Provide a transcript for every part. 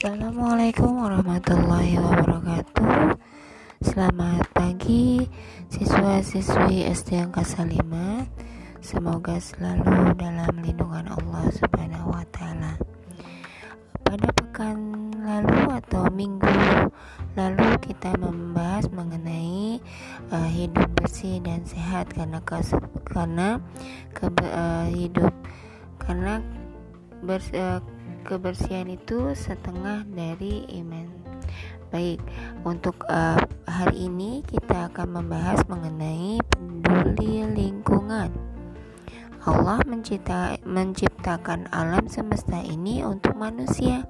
Assalamualaikum warahmatullahi wabarakatuh Selamat pagi siswa-siswi SD Angka 5 Semoga selalu dalam lindungan Allah Subhanahu wa. Pada pekan lalu atau minggu lalu kita membahas mengenai uh, hidup bersih dan sehat karena karena ke, uh, hidup karena bers, uh, kebersihan itu setengah dari iman. Baik, untuk uh, hari ini kita akan membahas mengenai peduli lingkungan. Allah mencipta, menciptakan alam semesta ini untuk manusia.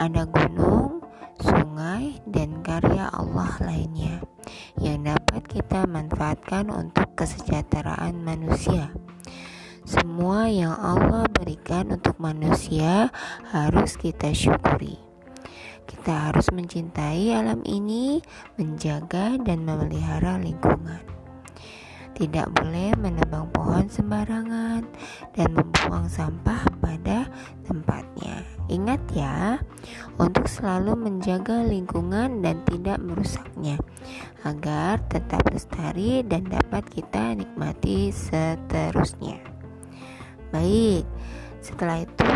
Ada gunung, sungai, dan karya Allah lainnya yang dapat kita manfaatkan untuk kesejahteraan manusia. Semua yang Allah berikan untuk manusia harus kita syukuri. Kita harus mencintai alam ini, menjaga dan memelihara lingkungan. Tidak boleh menebang pohon sembarangan dan membuang sampah pada tempatnya. Ingat ya, untuk selalu menjaga lingkungan dan tidak merusaknya, agar tetap lestari dan dapat kita nikmati seterusnya. Baik, setelah itu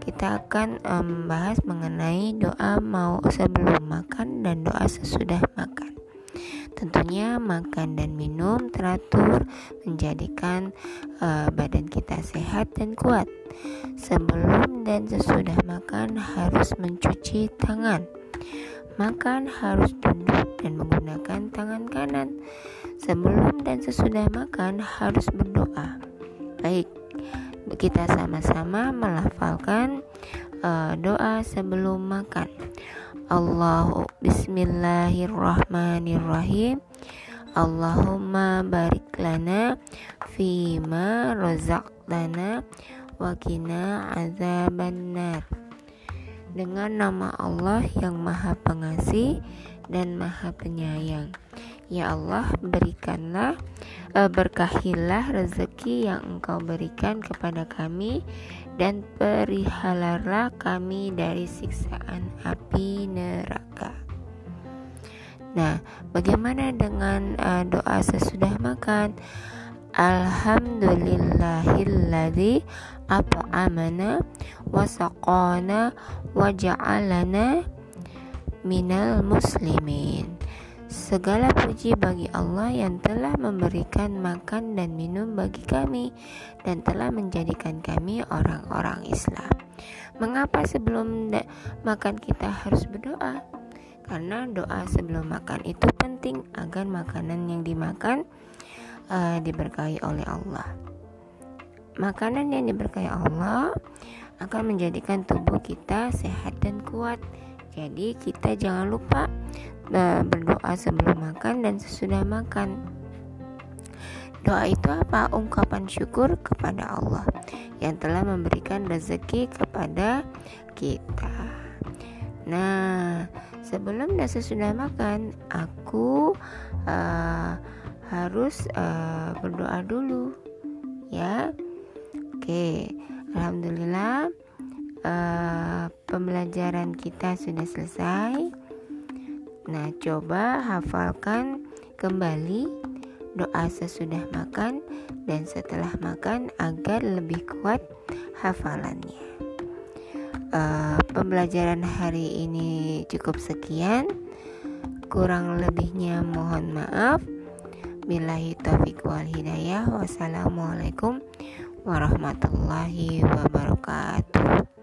kita akan membahas mengenai doa mau sebelum makan dan doa sesudah makan. Tentunya makan dan minum teratur menjadikan uh, badan kita sehat dan kuat. Sebelum dan sesudah makan harus mencuci tangan. Makan harus duduk dan menggunakan tangan kanan. Sebelum dan sesudah makan harus berdoa. Baik, kita sama-sama melafalkan uh, doa sebelum makan. Allahu Bismillahirrahmanirrahim. Allahumma barik lana fima razaqtana wa qina azabannar. Dengan nama Allah yang Maha Pengasih dan Maha Penyayang. Ya Allah, berikanlah berkahilah rezeki yang Engkau berikan kepada kami dan perihalalah kami dari siksaan api neraka. Nah, bagaimana dengan uh, doa sesudah makan? Alhamdulillahilladzi at'amana wa saqana wa ja'alana minal muslimin. Segala puji bagi Allah yang telah memberikan makan dan minum bagi kami dan telah menjadikan kami orang-orang Islam. Mengapa sebelum makan kita harus berdoa? Karena doa sebelum makan itu penting agar makanan yang dimakan uh, diberkahi oleh Allah. Makanan yang diberkahi Allah akan menjadikan tubuh kita sehat dan kuat. Jadi kita jangan lupa berdoa sebelum makan dan sesudah makan. Doa itu apa? Ungkapan syukur kepada Allah yang telah memberikan rezeki kepada kita. Nah, sebelum dan sesudah makan, aku uh, harus uh, berdoa dulu, ya. Oke, alhamdulillah uh, pembelajaran kita sudah selesai. Nah, coba hafalkan kembali doa sesudah makan dan setelah makan agar lebih kuat hafalannya. Uh, pembelajaran hari ini cukup sekian. Kurang lebihnya mohon maaf. Billahi taufiq wal hidayah. Wassalamualaikum warahmatullahi wabarakatuh.